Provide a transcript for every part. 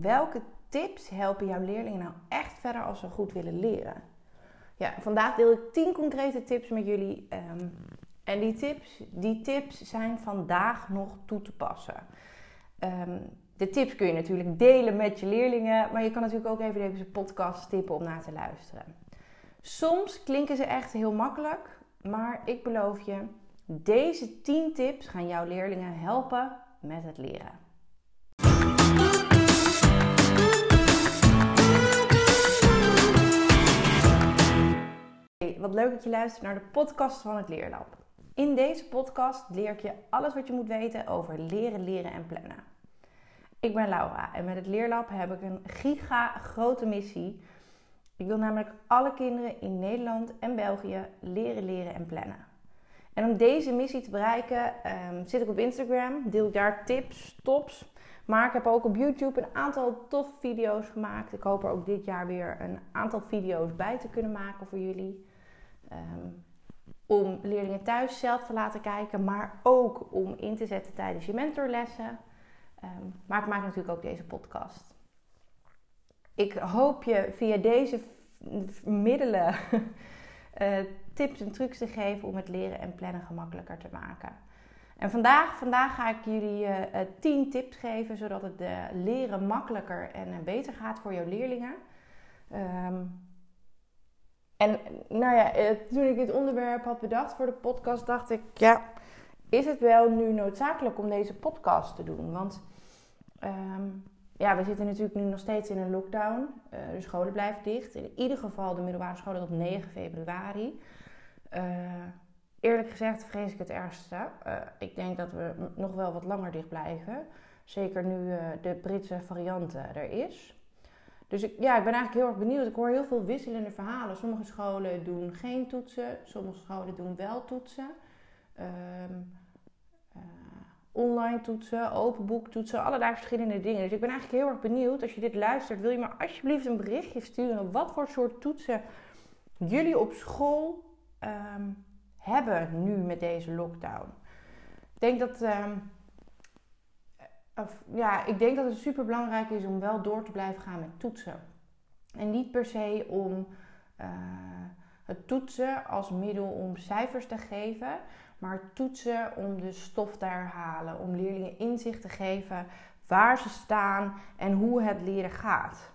welke tips helpen jouw leerlingen nou echt verder als ze goed willen leren? Ja, vandaag deel ik 10 concrete tips met jullie. Ehm, en die tips, die tips zijn vandaag nog toe te passen. Ehm, de tips kun je natuurlijk delen met je leerlingen, maar je kan natuurlijk ook even deze podcast tippen om naar te luisteren. Soms klinken ze echt heel makkelijk, maar ik beloof je, deze 10 tips gaan jouw leerlingen helpen met het leren. Wat leuk dat je luistert naar de podcast van het Leerlab. In deze podcast leer ik je alles wat je moet weten over leren, leren en plannen. Ik ben Laura en met het Leerlab heb ik een giga grote missie. Ik wil namelijk alle kinderen in Nederland en België leren, leren en plannen. En om deze missie te bereiken ehm, zit ik op Instagram, deel ik daar tips, tops. Maar ik heb ook op YouTube een aantal toffe video's gemaakt. Ik hoop er ook dit jaar weer een aantal video's bij te kunnen maken voor jullie. Ehm, om leerlingen thuis zelf te laten kijken, maar ook om in te zetten tijdens je mentorlessen. Ehm, maar ik maak natuurlijk ook deze podcast. Ik hoop je via deze middelen uh, tips en trucs te geven om het leren en plannen gemakkelijker te maken. En vandaag, vandaag ga ik jullie uh, eh, 10 tips geven zodat het leren makkelijker en beter gaat voor jouw leerlingen. Um, en nou ja, toen ik dit onderwerp had bedacht voor de podcast, dacht ik, ja, is het wel nu noodzakelijk om deze podcast te doen? Want um, ja, we zitten natuurlijk nu nog steeds in een lockdown. Uh, de scholen blijven dicht. In ieder geval de middelbare scholen tot 9 februari. Uh, eerlijk gezegd vrees ik het ergste. Ik denk dat we nog wel wat langer dicht blijven. Zeker nu de Britse variant er is. Dus ik, ja, ik ben eigenlijk heel erg benieuwd. Ik hoor heel veel wisselende verhalen. Sommige scholen doen geen toetsen, sommige scholen doen wel toetsen. Um, online toetsen, open boek toetsen, allerlei verschillende dingen. Dus ik ben eigenlijk heel erg benieuwd. Als je dit luistert, wil je me alsjeblieft een berichtje sturen. Wat voor soort toetsen jullie op school um, hebben nu met deze lockdown? Ik denk dat, um, of, ja, ik denk dat het super belangrijk is om wel door te blijven gaan met toetsen. En niet per se om uh, het toetsen als middel om cijfers te geven, maar toetsen om de stof te herhalen, om leerlingen inzicht te geven waar ze staan en hoe het leren gaat.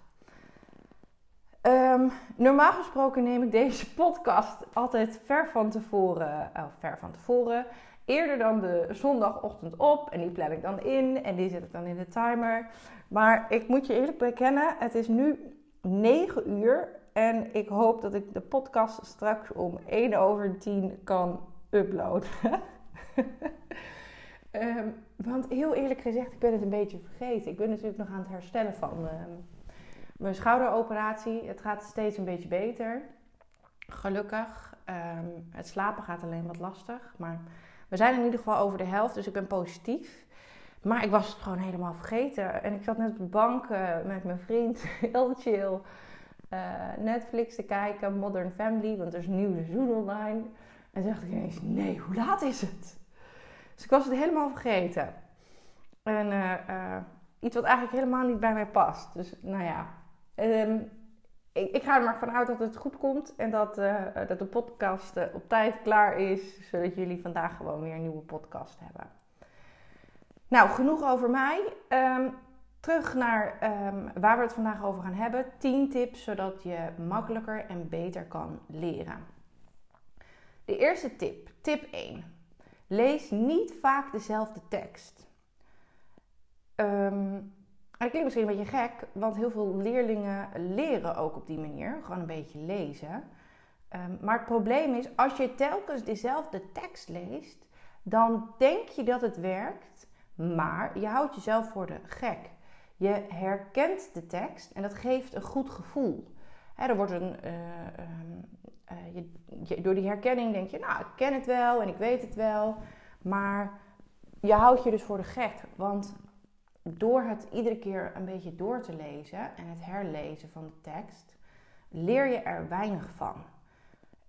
Um, normaal gesproken neem ik deze podcast altijd ver van tevoren, uh, ver van tevoren, eerder dan de zondagochtend op en die plan ik dan in en die zet ik dan in de timer. Maar ik moet je eerlijk bekennen, het is nu 9 uur en ik hoop dat ik de podcast straks om 1 over 10 kan uploaden. um, want heel eerlijk gezegd, ik ben het een beetje vergeten. Ik ben natuurlijk nog aan het herstellen van uh, mijn schouderoperatie. Het gaat steeds een beetje beter. Gelukkig. Um, het slapen gaat alleen wat lastig. Maar we zijn in ieder geval over de helft, dus ik ben positief. Maar ik was het gewoon helemaal vergeten. En ik zat net op de bank uh, met mijn vriend, heel chill, uh, Netflix te kijken, Modern Family, want er is een nieuw seizoen online. En toen dacht ik ineens, nee, hoe laat is het? Dus ik was het helemaal vergeten. En uh, iets wat eigenlijk helemaal niet bij mij past. Dus nou ja, um, ik, ik, ga er maar vanuit dat het goed komt. En dat, uh, dat de podcast op tijd klaar is. Zodat jullie vandaag gewoon weer een nieuwe podcast hebben. Nou, genoeg over mij. Um, terug naar um, waar we het vandaag over gaan hebben. 10 tips zodat je makkelijker en beter kan leren. De eerste tip, tip 1. Lees niet vaak dezelfde tekst. Um, dat klinkt misschien een beetje gek, want heel veel leerlingen leren ook op die manier, gewoon een beetje lezen. Um, maar het probleem is, als je telkens dezelfde tekst leest, dan denk je dat het werkt, maar je houdt jezelf voor de gek. Je herkent de tekst en dat geeft een goed gevoel. er wordt een, uh, uh, je, door die herkenning denk je, nou, ik ken het wel en ik weet het wel. Maar je houdt je dus voor de gek. Want door het iedere keer een beetje door te lezen en het herlezen van de tekst, leer je er weinig van.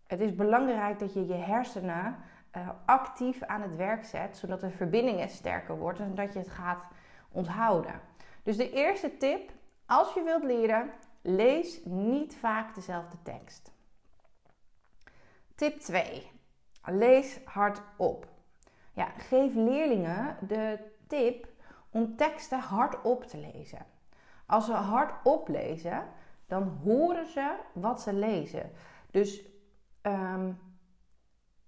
Het is belangrijk dat je je hersenen uh, actief aan het werk zet, zodat de verbindingen sterker worden en dat je het gaat onthouden. Dus de eerste tip Als je wilt leren, lees niet vaak dezelfde tekst. Tip 2. Lees hardop. Ja, geef leerlingen de tip om teksten hardop te lezen. Als ze hardop lezen, dan horen ze wat ze lezen. Dus ehm,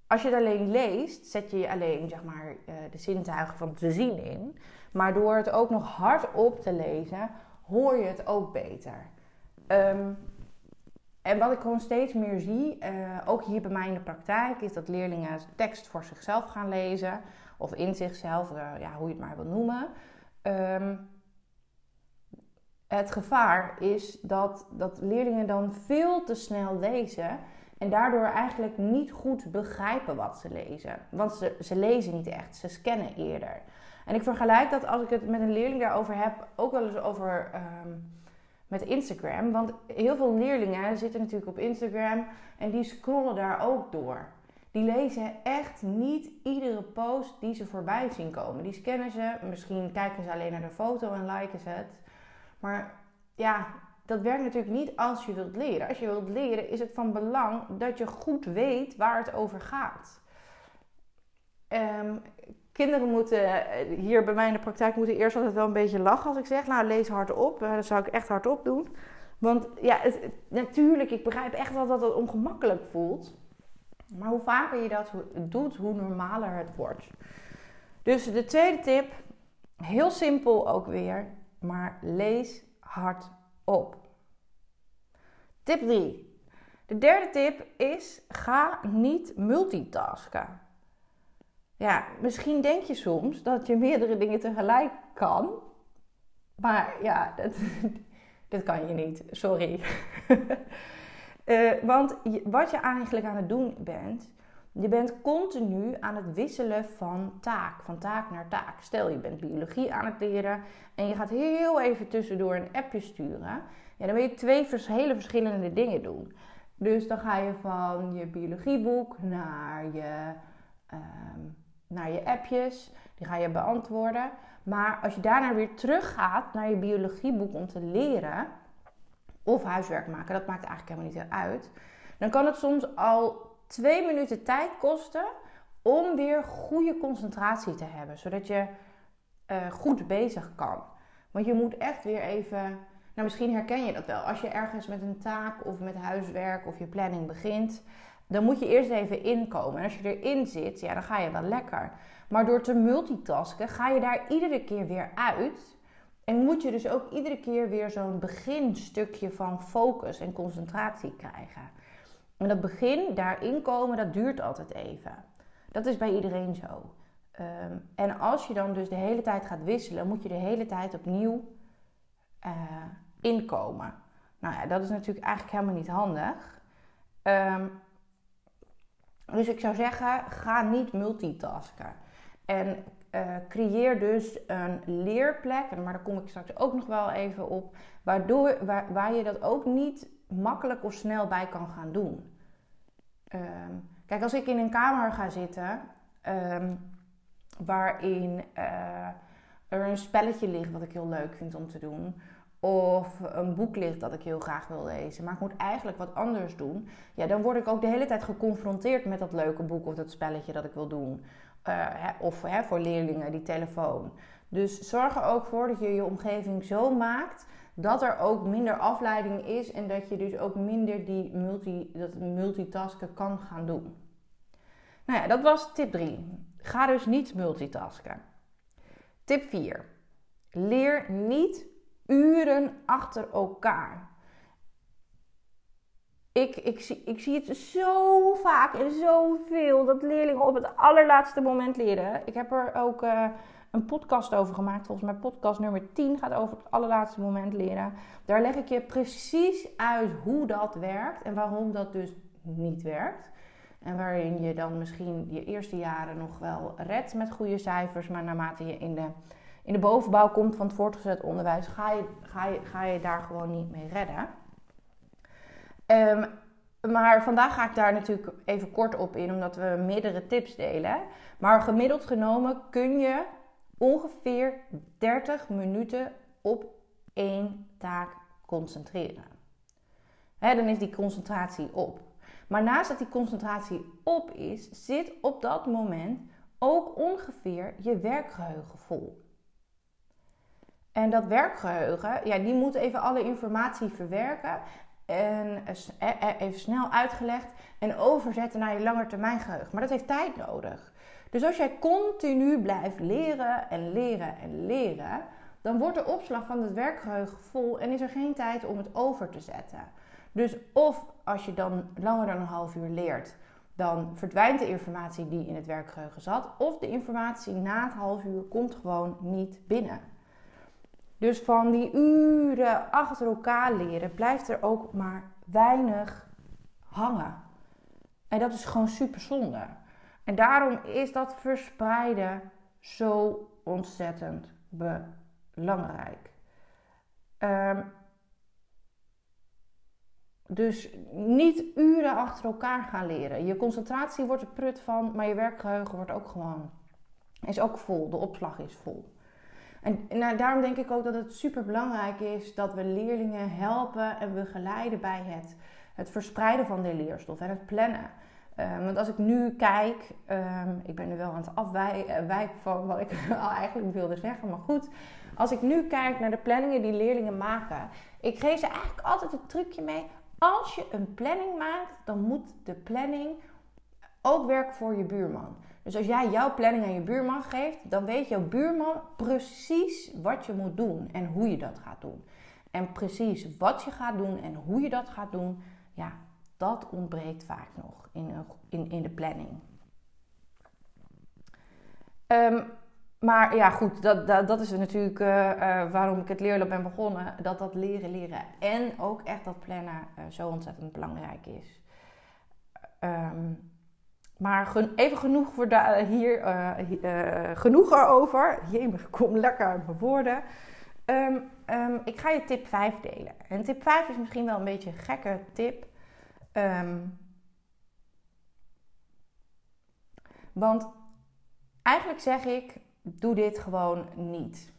als je het alleen leest, zet je alleen zeg maar, uh, de zintuigen van te zien in. Maar door het ook nog hardop te lezen, hoor je het ook beter. Um, en wat ik gewoon steeds meer zie, uh, ook hier bij mij in de praktijk, is dat leerlingen tekst voor zichzelf gaan lezen. Of in zichzelf, uh, ja, hoe je het maar wil noemen. Um, het gevaar is dat, dat leerlingen dan veel te snel lezen. En daardoor eigenlijk niet goed begrijpen wat ze lezen. Want ze, ze lezen niet echt, ze scannen eerder. En ik vergelijk dat als ik het met een leerling daarover heb, ook wel eens over um, met Instagram. Want heel veel leerlingen zitten natuurlijk op Instagram en die scrollen daar ook door. Die lezen echt niet iedere post die ze voorbij zien komen. Die scannen ze, misschien kijken ze alleen naar de foto en liken ze het. Maar ja, dat werkt natuurlijk niet als je wilt leren. Als je wilt leren is het van belang dat je goed weet waar het over gaat. Um, kinderen moeten hier bij mij in de praktijk moeten eerst altijd wel een beetje lachen als ik zeg, nou lees hardop. Uh, dat zou ik echt hardop doen. Want ja, natuurlijk, ik begrijp echt wel dat het ongemakkelijk voelt. Maar hoe vaker je dat doet, hoe normaler het wordt. Dus de tweede tip, heel simpel ook weer, maar lees hardop. Tip 3. De derde tip is: ga niet multitasken. Ja, misschien denk je soms dat je meerdere dingen tegelijk kan. Maar ja, dat, dat kan je niet. Sorry. uh, want wat je eigenlijk aan het doen bent, je bent continu aan het wisselen van taak, van taak naar taak. Stel je bent biologie aan het leren en je gaat heel even tussendoor een appje sturen. Ja, dan wil je twee hele verschillende dingen doen. Dus dan ga je van je biologieboek naar je ehm, naar je appjes, die ga je beantwoorden. Maar als je daarna weer teruggaat naar je biologieboek om te leren, of huiswerk maken, dat maakt eigenlijk helemaal niet uit, dan kan het soms al twee minuten tijd kosten om weer goede concentratie te hebben, zodat je uh, goed bezig kan. Want je moet echt weer even, nou misschien herken je dat wel, als je ergens met een taak of met huiswerk of je planning begint, dan moet je eerst even inkomen. En als je erin zit, ja, dan ga je wel lekker. Maar door te multitasken ga je daar iedere keer weer uit. En moet je dus ook iedere keer weer zo'n beginstukje van focus en concentratie krijgen. En dat begin, daarin komen, dat duurt altijd even. Dat is bij iedereen zo. Ehm, en als je dan dus de hele tijd gaat wisselen, moet je de hele tijd opnieuw uh, inkomen. Nou ja, dat is natuurlijk eigenlijk helemaal niet handig. Um, dus ik zou zeggen, ga niet multitasken. En uh, creëer dus een leerplek, maar daar kom ik straks ook nog wel even op, waardoor, waar, je dat ook niet makkelijk of snel bij kan gaan doen. Um, kijk, als ik in een kamer ga zitten um, waarin uh, er een spelletje ligt wat ik heel leuk vind om te doen, of een boek ligt dat ik heel graag wil lezen, maar ik moet eigenlijk wat anders doen, ja, dan word ik ook de hele tijd geconfronteerd met dat leuke boek of dat spelletje dat ik wil doen. Hè, of voor leerlingen die telefoon. Dus zorg er ook voor dat je je omgeving zo maakt dat er ook minder afleiding is en dat je dus ook minder die multi, dat multitasken kan gaan doen. Nou ja, dat was tip 3. Ga dus niet multitasken. Tip 4. Leer niet uren achter elkaar. Ik, ik, zie, ik zie het zo vaak en zoveel dat leerlingen op het allerlaatste moment leren. Ik heb er ook uh, een podcast over gemaakt. Volgens mij podcast nummer 10 gaat over het allerlaatste moment leren. Daar leg ik je precies uit hoe dat werkt en waarom dat dus niet werkt. En waarin je dan misschien je eerste jaren nog wel redt met goede cijfers, maar naarmate je in de in de bovenbouw komt van het voortgezet onderwijs, ga je, ga je, ga je daar gewoon niet mee redden. Um, maar vandaag ga ik daar natuurlijk even kort op in, omdat we meerdere tips delen. Maar gemiddeld genomen kun je ongeveer 30 minuten op één taak concentreren. dan is die concentratie op. Maar naast dat die concentratie op is, zit op dat moment ook ongeveer je werkgeheugen vol. En dat werkgeheugen, ja, die moet even alle informatie verwerken en eh, eh, even snel uitgelegd en overzetten naar je langetermijngeheugen. Maar dat heeft tijd nodig. Dus als jij continu blijft leren en leren en leren, dan wordt de opslag van het werkgeheugen vol en is er geen tijd om het over te zetten. Dus of als je dan langer dan een half uur leert, dan verdwijnt de informatie die in het werkgeheugen zat, of de informatie na het half uur komt gewoon niet binnen. Dus van die uren achter elkaar leren blijft er ook maar weinig hangen. En dat is gewoon super zonde. En daarom is dat verspreiden zo ontzettend belangrijk. Um, dus niet uren achter elkaar gaan leren. Je concentratie wordt er prut van, maar je werkgeheugen wordt ook gewoon is ook vol. De opslag is vol. En nou, daarom denk ik ook dat het super belangrijk is dat we leerlingen helpen en begeleiden bij het, het verspreiden van de leerstof en het plannen. Um, want als ik nu kijk, um, ik ben nu wel aan het afwijken van wat ik eigenlijk wilde zeggen, maar goed. Als ik nu kijk naar de planningen die leerlingen maken, ik geef ze eigenlijk altijd het trucje mee. Als je een planning maakt, dan moet de planning ook werken voor je buurman. Dus als jij jouw planning aan je buurman geeft, dan weet jouw buurman precies wat je moet doen en hoe je dat gaat doen. En precies wat je gaat doen en hoe je dat gaat doen, ja, dat ontbreekt vaak nog in, in, in de planning. Um, maar ja, goed, dat, dat, dat is natuurlijk uh, uh, waarom ik het leerloop ben begonnen. Dat dat leren, leren en ook echt dat plannen uh, zo ontzettend belangrijk is. Um, maar even genoeg voor de, hier, genoeg erover. Jemig, kom lekker uit mijn woorden. Um, um, ik ga je tip 5 delen. En tip 5 is misschien wel een beetje een gekke tip. want eigenlijk zeg ik, doe dit gewoon niet.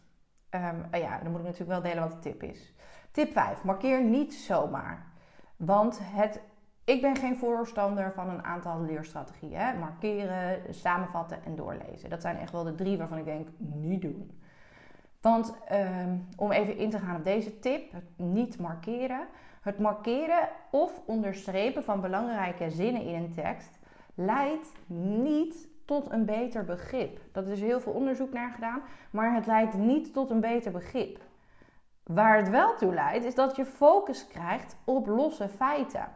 Um, ja, dan moet ik natuurlijk wel delen wat de tip is. Tip 5. Markeer niet zomaar. Want het, ik ben geen voorstander van een aantal leerstrategieën. Markeren, samenvatten en doorlezen. Dat zijn echt wel de drie waarvan ik denk, niet doen. Want um, om even in te gaan op deze tip, het niet markeren. Het markeren of onderstrepen van belangrijke zinnen in een tekst leidt niet tot een beter begrip. Dat is heel veel onderzoek naar gedaan, maar het leidt niet tot een beter begrip. Waar het wel toe leidt, is dat je focus krijgt op losse feiten.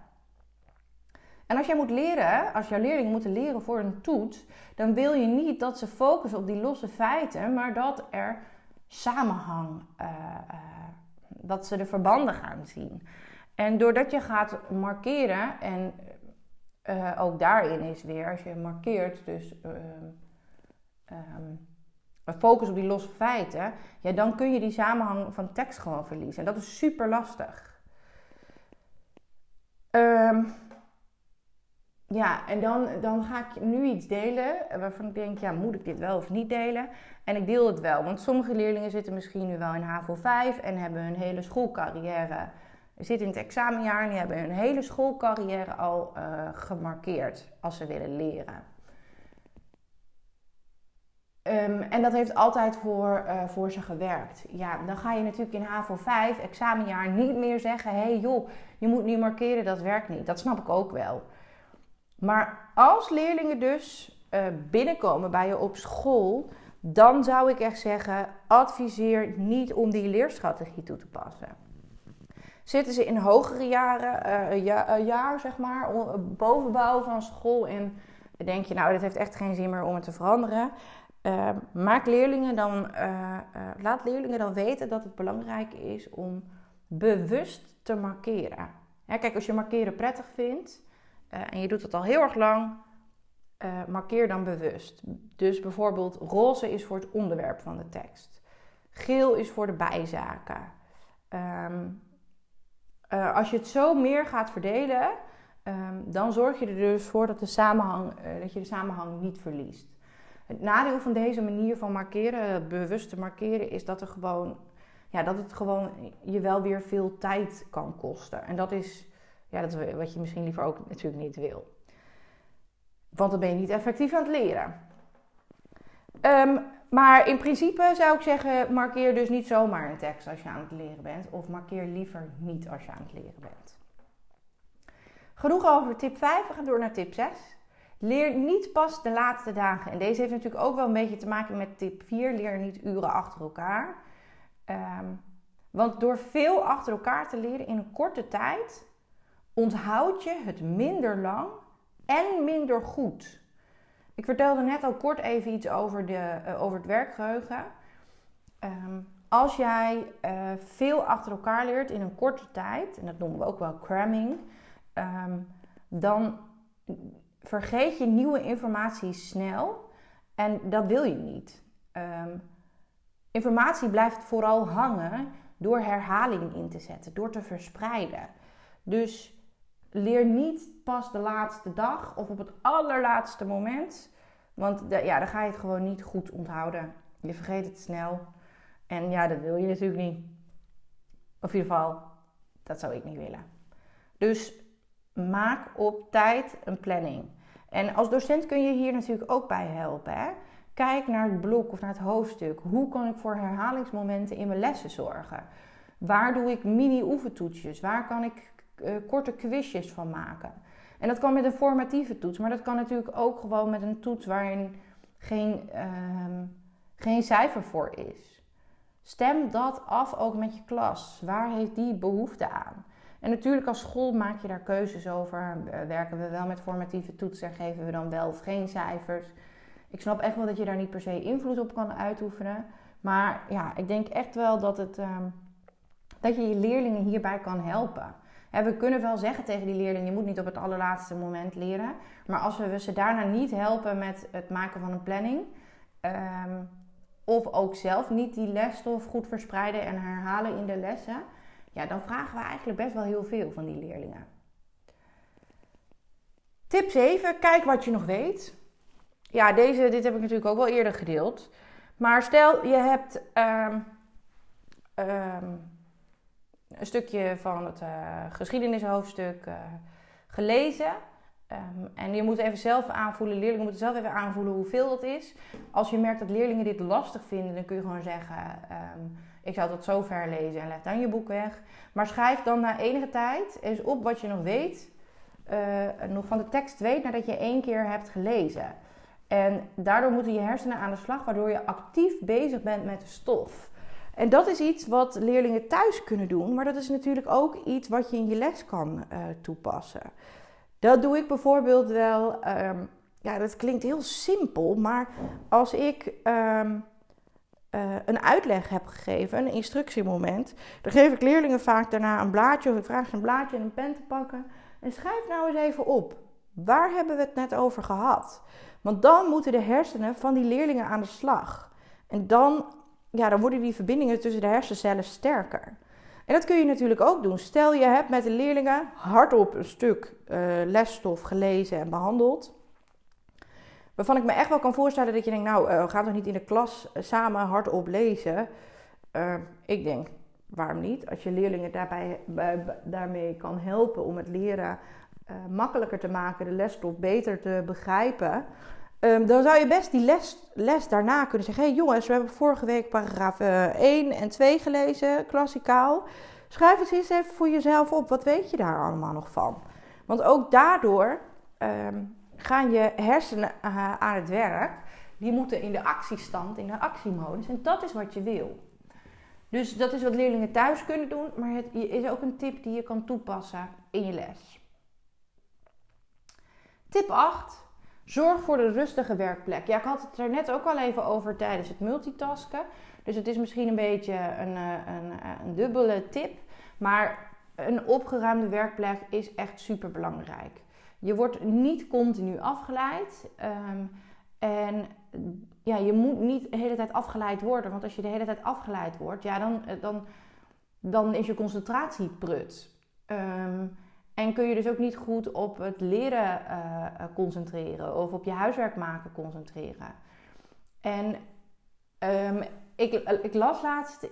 En als jij moet leren, als jouw leerlingen moeten leren voor een toets, dan wil je niet dat ze focussen op die losse feiten, maar dat er samenhang, uh, uh, dat ze de verbanden gaan zien. En doordat je gaat markeren en uh, ook daarin is weer, als je markeert, dus um, focus op die losse feiten, ja, dan kun je die samenhang van tekst gewoon verliezen. En dat is super lastig. Um, ja, en dan, dan ga ik nu iets delen waarvan ik denk, ja, moet ik dit wel of niet delen? En ik deel het wel, want sommige leerlingen zitten misschien nu wel in HAVO 5 en hebben hun hele schoolcarrière zitten in het examenjaar en die hebben hun hele schoolcarrière al uh, gemarkeerd als ze willen leren. Um, en dat heeft altijd voor, uh, voor ze gewerkt. Ja, dan ga je natuurlijk in HAVO 5, examenjaar, niet meer zeggen: hé hey joh, je moet nu markeren, dat werkt niet. Dat snap ik ook wel. Maar als leerlingen dus uh, binnenkomen bij je op school, dan zou ik echt zeggen: adviseer niet om die leerstrategie toe te passen. Zitten ze in hogere jaren, uh, ja, jaar zeg maar, bovenbouw van school en denk je, nou, dit heeft echt geen zin meer om het te veranderen. Uh, maak leerlingen dan, laat leerlingen dan weten dat het belangrijk is om bewust te markeren. Kijk, als je markeren prettig vindt en je doet het al heel erg lang, markeer dan bewust. Dus bijvoorbeeld roze is voor het onderwerp van de tekst. Geel is voor de bijzaken. Um, uh, als je het zo meer gaat verdelen, um, dan zorg je er dus voor dat, de samenhang, dat je de samenhang niet verliest. Het nadeel van deze manier van markeren, bewust te markeren, is dat er gewoon ja, dat het gewoon je wel weer veel tijd kan kosten. En dat is, ja, dat wat je misschien liever ook natuurlijk niet wil. Want dan ben je niet effectief aan het leren. Ehm, maar in principe zou ik zeggen, markeer dus niet zomaar een tekst als je aan het leren bent. Of markeer liever niet als je aan het leren bent. Genoeg over tip 5, we gaan door naar tip 6. Leer niet pas de laatste dagen. En deze heeft natuurlijk ook wel een beetje te maken met tip 4. Leer niet uren achter elkaar. Ehm, want door veel achter elkaar te leren in een korte tijd, onthoud je het minder lang en minder goed. Ik vertelde net al kort even iets over, de, uh, over het werkgeheugen. Ehm, als jij uh, veel achter elkaar leert in een korte tijd, en dat noemen we ook wel cramming, um, dan vergeet je nieuwe informatie snel en dat wil je niet. Um, informatie blijft vooral hangen door herhaling in te zetten, door te verspreiden. Dus leer niet pas de laatste dag of op het allerlaatste moment. Want ja, dan ga je het gewoon niet goed onthouden. Je vergeet het snel. En ja, dat wil je natuurlijk niet. Of in ieder geval, dat zou ik niet willen. Dus maak op tijd een planning. En als docent kun je hier natuurlijk ook bij helpen. Hè? Kijk naar het blok of naar het hoofdstuk. Hoe kan ik voor herhalingsmomenten in mijn lessen zorgen? Waar doe ik mini-oefentoetsjes? Waar kan ik uh, korte quizjes van maken? En dat kan met een formatieve toets, maar dat kan natuurlijk ook gewoon met een toets waarin geen, uh, geen cijfer voor is. Stem dat af ook met je klas. Waar heeft die behoefte aan? En natuurlijk als school maak je daar keuzes over. Werken we wel met formatieve toetsen en geven we dan wel of geen cijfers? Ik snap echt wel dat je daar niet per se invloed op kan uitoefenen. Maar ja, ik denk echt wel dat, het, uh, dat je je leerlingen hierbij kan helpen. We kunnen wel zeggen tegen die leerlingen, je moet niet op het allerlaatste moment leren. Maar als we ze daarna niet helpen met het maken van een planning... Um, of ook zelf niet die lesstof goed verspreiden en herhalen in de lessen... Ja, dan vragen we eigenlijk best wel heel veel van die leerlingen. Tip 7, kijk wat je nog weet ja, deze, dit heb ik natuurlijk ook wel eerder gedeeld. Maar stel je hebt um, um, een stukje van het uh, geschiedenishoofdstuk uh, gelezen. Um, en je moet even zelf aanvoelen, leerlingen moeten zelf even aanvoelen hoeveel dat is. Als je merkt dat leerlingen dit lastig vinden, dan kun je gewoon zeggen: Ik zou tot zover lezen en leg dan je boek weg. Maar schrijf dan na enige tijd eens op wat je nog weet, uh, nog van de tekst weet nadat je één keer hebt gelezen. En daardoor moeten je hersenen aan de slag, waardoor je actief bezig bent met de stof. En dat is iets wat leerlingen thuis kunnen doen, maar dat is natuurlijk ook iets wat je in je les kan uh, toepassen. Dat doe ik bijvoorbeeld wel. Um, ja, dat klinkt heel simpel, maar als ik um, uh, een uitleg heb gegeven, een instructiemoment, dan geef ik leerlingen vaak daarna een blaadje of ik vraag ze een blaadje en een pen te pakken. En schrijf nou eens even op. Waar hebben we het net over gehad? Want dan moeten de hersenen van die leerlingen aan de slag. En dan, ja, dan worden die verbindingen tussen de hersencellen sterker. En dat kun je natuurlijk ook doen. Stel je hebt met de leerlingen hardop een stuk uh, lesstof gelezen en behandeld. Waarvan ik me echt wel kan voorstellen dat je denkt, nou, uh, ga toch niet in de klas samen hardop lezen. Ik denk, waarom niet? Als je leerlingen daarbij, daarmee kan helpen om het leren makkelijker te maken, de lesstof beter te begrijpen. Um, dan zou je best die les, les daarna kunnen zeggen: Hé hey jongens, we hebben vorige week paragraaf uh, eh, 1 en 2 gelezen, klassikaal. Schrijf het eens even voor jezelf op. Wat weet je daar allemaal nog van? Want ook daardoor um, gaan je hersenen uh, aan het werk. Die moeten in de actiestand, in de actiemodus. En dat is wat je wil. Dus dat is wat leerlingen thuis kunnen doen. Maar het is ook een tip die je kan toepassen in je les. Tip 8 Zorg voor de rustige werkplek. Ja, ik had het er net ook al even over tijdens het multitasken. Dus het is misschien een beetje een, eh, een, eh, een dubbele tip. Maar een opgeruimde werkplek is echt super belangrijk. Je wordt niet continu afgeleid. Um, en ja, je moet niet de hele tijd afgeleid worden. Want als je de hele tijd afgeleid wordt, ja, dan, eh, dan, dan is je concentratie prut. Um, en kun je dus ook niet goed op het leren uh, concentreren of op je huiswerk maken concentreren. En um, ik, ik, las laatst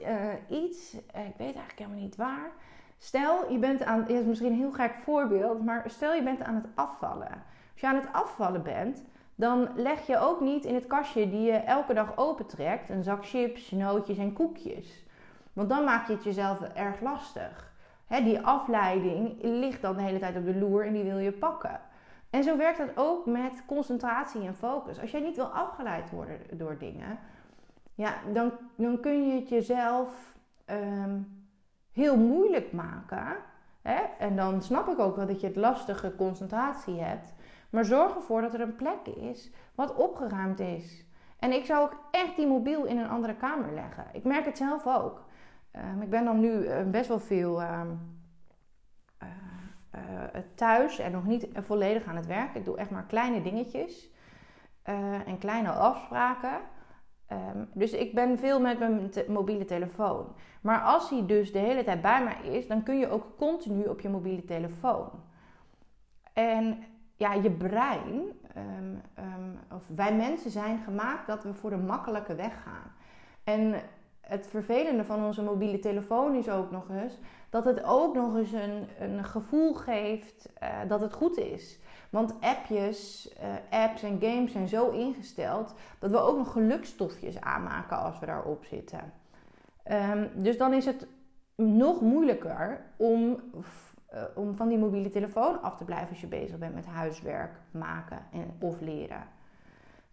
iets, ik weet eigenlijk helemaal niet waar. Stel, je bent aan, het is misschien een heel gek voorbeeld, maar stel je bent aan het afvallen. Als je aan het afvallen bent, dan leg je ook niet in het kastje die je elke dag opentrekt een zak chips, nootjes en koekjes. Want dan maak je het jezelf erg lastig. Die afleiding ligt dan de hele tijd op de loer en die wil je pakken. En zo werkt dat ook met concentratie en focus. Als jij niet wil afgeleid worden door dingen, ja, dan, dan kun je het jezelf ehm, heel moeilijk maken. En dan snap ik ook wel dat je het lastige concentratie hebt. Maar zorg ervoor dat er een plek is wat opgeruimd is. En ik zou ook echt die mobiel in een andere kamer leggen. Ik merk het zelf ook. Um, ik ben dan nu uh, best wel veel um, uh, uh, thuis en nog niet volledig aan het werk. Ik doe echt maar kleine dingetjes en kleine afspraken. Dus ik ben veel met mijn mobiele telefoon. Maar als hij dus de hele tijd bij mij is, dan kun je ook continu op je mobiele telefoon. En ja, je brein, of wij mensen zijn gemaakt dat we voor de makkelijke weg gaan. En het vervelende van onze mobiele telefoon is ook nog eens dat het ook nog eens een, een gevoel geeft uh, dat het goed is. Want appjes, uh, apps en games zijn zo ingesteld dat we ook nog gelukstofjes aanmaken als we daarop zitten. Um, dus dan is het nog moeilijker om uh, om van die mobiele telefoon af te blijven als je bezig bent met huiswerk maken en, of leren.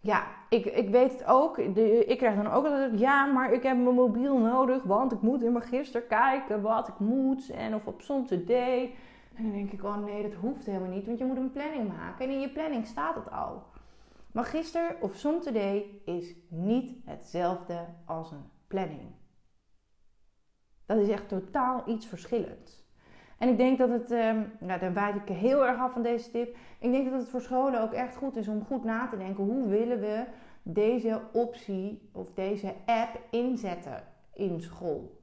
Ja, ik, ik weet het ook. De, ik krijg dan ook altijd, ja, maar ik heb mijn mobiel nodig, want ik moet in mijn gisteren kijken wat ik moet en of op soms. En dan denk ik, oh nee, dat hoeft helemaal niet, want je moet een planning maken en in je planning staat het al. Magister of Somtoday is niet hetzelfde als een planning. Dat is echt totaal iets verschillends. En ik denk dat het, um, nou, daar wijd ik heel erg af van deze tip. Ik denk dat het voor scholen ook echt goed is om goed na te denken. Hoe willen we deze optie of deze app inzetten in school?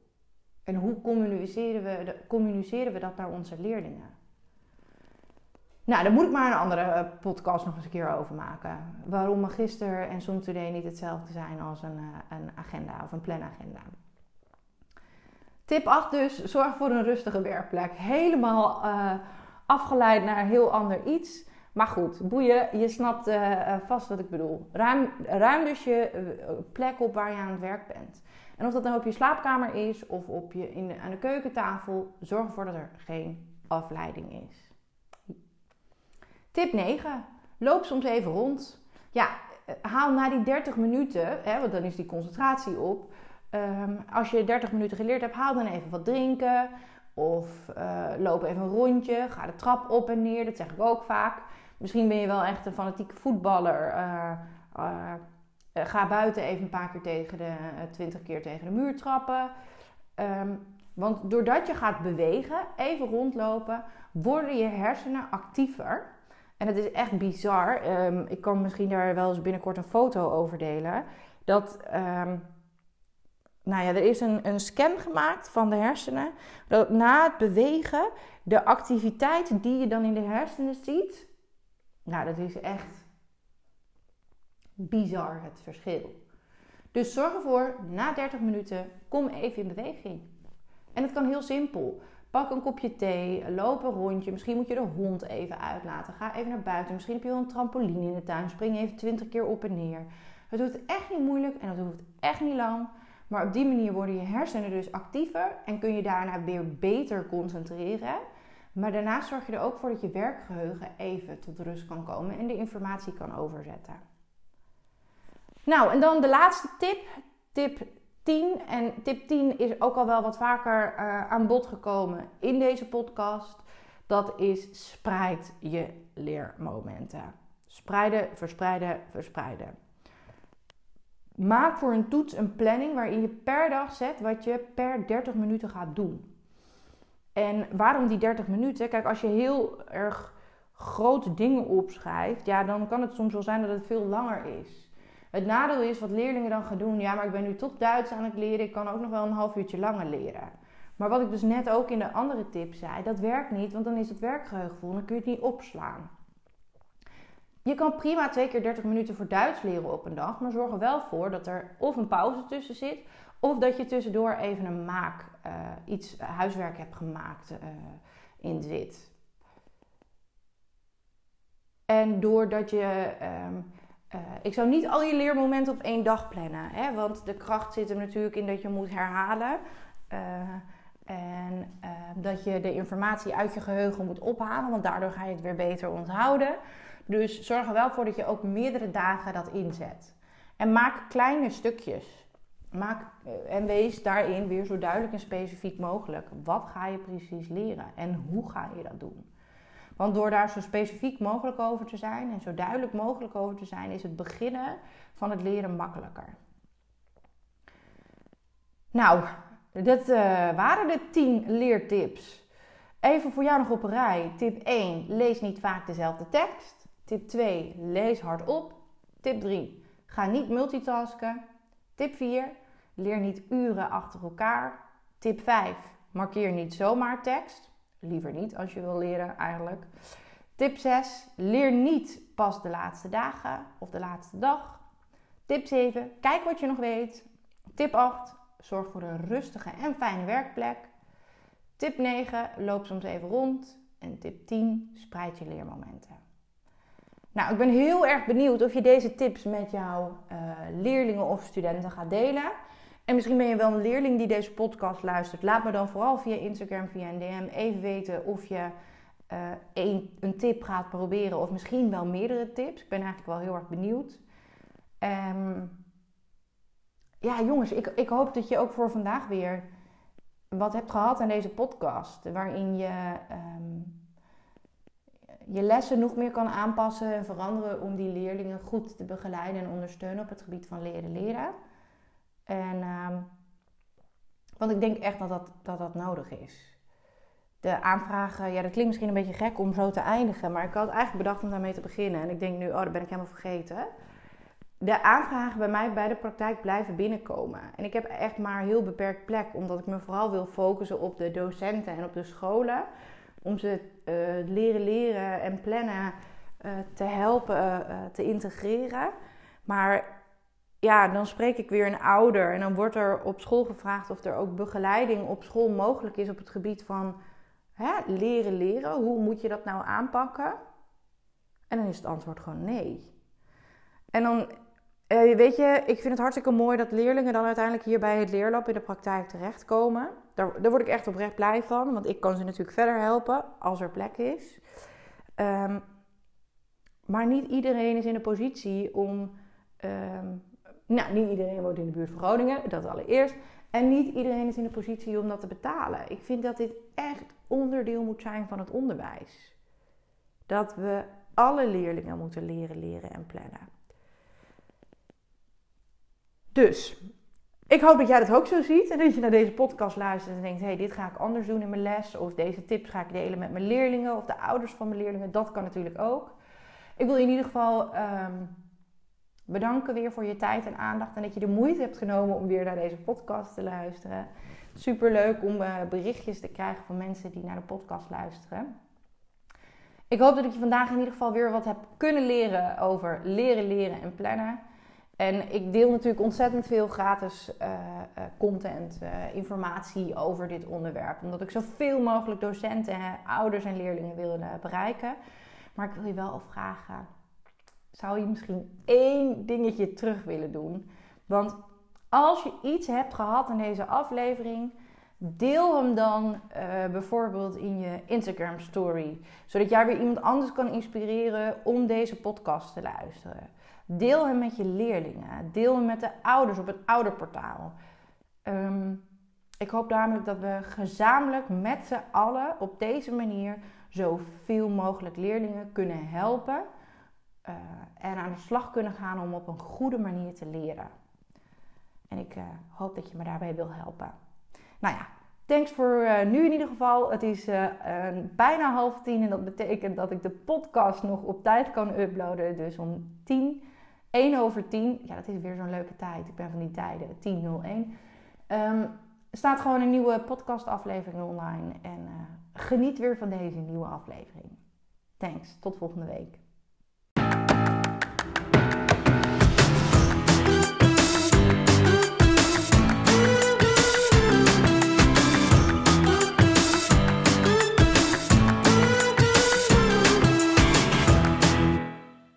En hoe communiceren we, communiceren we dat naar onze leerlingen? Nou, daar moet ik maar een andere eh, podcast nog eens een keer over maken. Waarom magister en Zoom Today niet hetzelfde zijn als een, eh, een agenda of een planagenda. Tip 8 dus, zorg voor een rustige werkplek. Helemaal uh, afgeleid naar heel ander iets. Maar goed, boeien, je snapt uh, vast wat ik bedoel. Ruim, ruim dus je plek op waar je aan het werk bent. En of dat nou op je slaapkamer is of op je, in aan de keukentafel, zorg ervoor dat er geen afleiding is. Tip 9. Loop soms even rond. Ja, haal na die 30 minuten, hè, want dan is die concentratie op Ehm, als je 30 minuten geleerd hebt, haal dan even wat drinken. Of uh, loop even een rondje. Ga de trap op en neer. Dat zeg ik ook vaak. Misschien ben je wel echt een fanatieke voetballer. Uh, uh, ga buiten even een paar keer tegen de 20 keer tegen de muur trappen. Um, want doordat je gaat bewegen, even rondlopen, worden je hersenen actiever. En het is echt bizar. Um, ik kan misschien daar wel eens binnenkort een foto over delen. Dat nou ja, er is een, een scan gemaakt van de hersenen. Dat na het bewegen, de activiteit die je dan in de hersenen ziet. Nou, dat is echt bizar het verschil. Dus zorg ervoor, na 30 minuten, kom even in beweging. En het kan heel simpel. Pak een kopje thee, loop een rondje. Misschien moet je de hond even uitlaten. Ga even naar buiten. Misschien heb je wel een trampoline in de tuin. Spring even 20 keer op en neer. Het doet echt niet moeilijk en het hoeft echt niet lang. Maar op die manier worden je hersenen dus actiever en kun je daarna weer beter concentreren. Maar daarnaast zorg je er ook voor dat je werkgeheugen even tot rust kan komen en de informatie kan overzetten. Nou, en dan de laatste tip, tip 10. En tip 10 is ook al wel wat vaker uh, aan bod gekomen in deze podcast. Dat is spreid je leermomenten. Spreiden, verspreiden, verspreiden. Maak voor een toets een planning waarin je per dag zet wat je per 30 minuten gaat doen. En waarom die 30 minuten? Kijk, als je heel erg grote dingen opschrijft, ja, dan kan het soms wel zijn dat het veel langer is. Het nadeel is wat leerlingen dan gaan doen. Ja, maar ik ben nu toch Duits aan het leren. Ik kan ook nog wel een half uurtje langer leren. Maar wat ik dus net ook in de andere tip zei, dat werkt niet, want dan is het werkgeheugen vol en dan kun je het niet opslaan je kan prima twee keer 30 minuten voor Duits leren op een dag, maar zorg er wel voor dat er of een pauze tussen zit, of dat je tussendoor even een maak, uh, iets huiswerk hebt gemaakt uh, in zit. En doordat je. Uh, ik zou niet al je leermomenten op één dag plannen. Hè? Want de kracht zit er natuurlijk in dat je moet herhalen. en dat je de informatie uit je geheugen moet ophalen. Want daardoor ga je het weer beter onthouden. Dus zorg er wel voor dat je ook meerdere dagen dat inzet. En maak kleine stukjes. Maak, eh, en wees daarin weer zo duidelijk en specifiek mogelijk. Wat ga je precies leren en hoe ga je dat doen? Want door daar zo specifiek mogelijk over te zijn en zo duidelijk mogelijk over te zijn, is het beginnen van het leren makkelijker. Nou, dat uh, waren de 10 leertips. Even voor jou nog op een rij. Tip 1: lees niet vaak dezelfde tekst. Tip 2, lees hardop. Tip 3, ga niet multitasken. Tip 4, leer niet uren achter elkaar. Tip 5, markeer niet zomaar tekst. Liever niet als je wil leren eigenlijk. Tip 6, leer niet pas de laatste dagen of de laatste dag. Tip 7, kijk wat je nog weet. Tip 8, zorg voor een rustige en fijne werkplek. Tip 9, loop soms even rond. En tip 10, spreid je leermomenten. Nou, ik ben heel erg benieuwd of je deze tips met jouw uh, leerlingen of studenten gaat delen. En misschien ben je wel een leerling die deze podcast luistert. Laat me dan vooral via Instagram, via een DM even weten of je uh, een, een tip gaat proberen. Of misschien wel meerdere tips. Ik ben eigenlijk wel heel erg benieuwd. Um, ja, jongens, ik, ik hoop dat je ook voor vandaag weer wat hebt gehad aan deze podcast. Waarin je um, je lessen nog meer kan aanpassen en veranderen om die leerlingen goed te begeleiden en ondersteunen op het gebied van leren leren. En, uh, want ik denk echt dat dat, dat dat nodig is. De aanvragen, ja, dat klinkt misschien een beetje gek om zo te eindigen, maar ik had eigenlijk bedacht om daarmee te beginnen. En ik denk nu, oh, dat ben ik helemaal vergeten. De aanvragen bij mij bij de praktijk blijven binnenkomen. En ik heb echt maar heel beperkt plek, omdat ik me vooral wil focussen op de docenten en op de scholen om ze uh, leren leren en plannen uh, te helpen uh, te integreren. Maar ja, dan spreek ik weer een ouder en dan wordt er op school gevraagd of er ook begeleiding op school mogelijk is op het gebied van hè, leren leren. Hoe moet je dat nou aanpakken? En dan is het antwoord gewoon nee. En dan, weet je, ik vind het hartstikke mooi dat leerlingen dan uiteindelijk hier bij het leerlab in de praktijk terechtkomen. Daar, daar word ik echt oprecht blij van, want ik kan ze natuurlijk verder helpen als er plek is. Um, maar niet iedereen is in de positie om. Um, nou, niet iedereen woont in de buurt van Groningen, dat allereerst. En niet iedereen is in de positie om dat te betalen. Ik vind dat dit echt onderdeel moet zijn van het onderwijs. Dat we alle leerlingen moeten leren, leren en plannen. Dus ik hoop dat jij dat ook zo ziet en dat je naar deze podcast luistert en denkt: hé, hey, dit ga ik anders doen in mijn les. Of deze tips ga ik delen met mijn leerlingen of de ouders van mijn leerlingen. Dat kan natuurlijk ook. Ik wil je in ieder geval um, bedanken weer voor je tijd en aandacht en dat je de moeite hebt genomen om weer naar deze podcast te luisteren. Super leuk om uh, berichtjes te krijgen van mensen die naar de podcast luisteren. Ik hoop dat ik je vandaag in ieder geval weer wat heb kunnen leren over leren, leren en plannen. En ik deel natuurlijk ontzettend veel gratis uh, content, uh, informatie over dit onderwerp. Omdat ik zoveel mogelijk docenten, ouders en leerlingen wil bereiken. Maar ik wil je wel vragen, zou je misschien één dingetje terug willen doen? Want als je iets hebt gehad in deze aflevering, deel hem dan bijvoorbeeld in je Instagram story. Zodat jij weer iemand anders kan inspireren om deze podcast te luisteren. Deel hem met je leerlingen. Deel hem met de ouders op het ouderportaal. Um, ik hoop namelijk dat we gezamenlijk met z'n allen op deze manier zoveel mogelijk leerlingen kunnen helpen. Uh, en aan de slag kunnen gaan om op een goede manier te leren. En ik uh, hoop dat je me daarbij wil helpen. Nou ja, thanks voor uh, nu in ieder geval. Het is bijna half tien en dat betekent dat ik de podcast nog op tijd kan uploaden. Dus om tien 1 over 10, ja, dat is weer zo'n leuke tijd. Ik ben van die tijden, 10.01. Um, ehm, staat gewoon een nieuwe podcastaflevering online. En uh, geniet weer van deze nieuwe aflevering. Thanks, tot volgende week.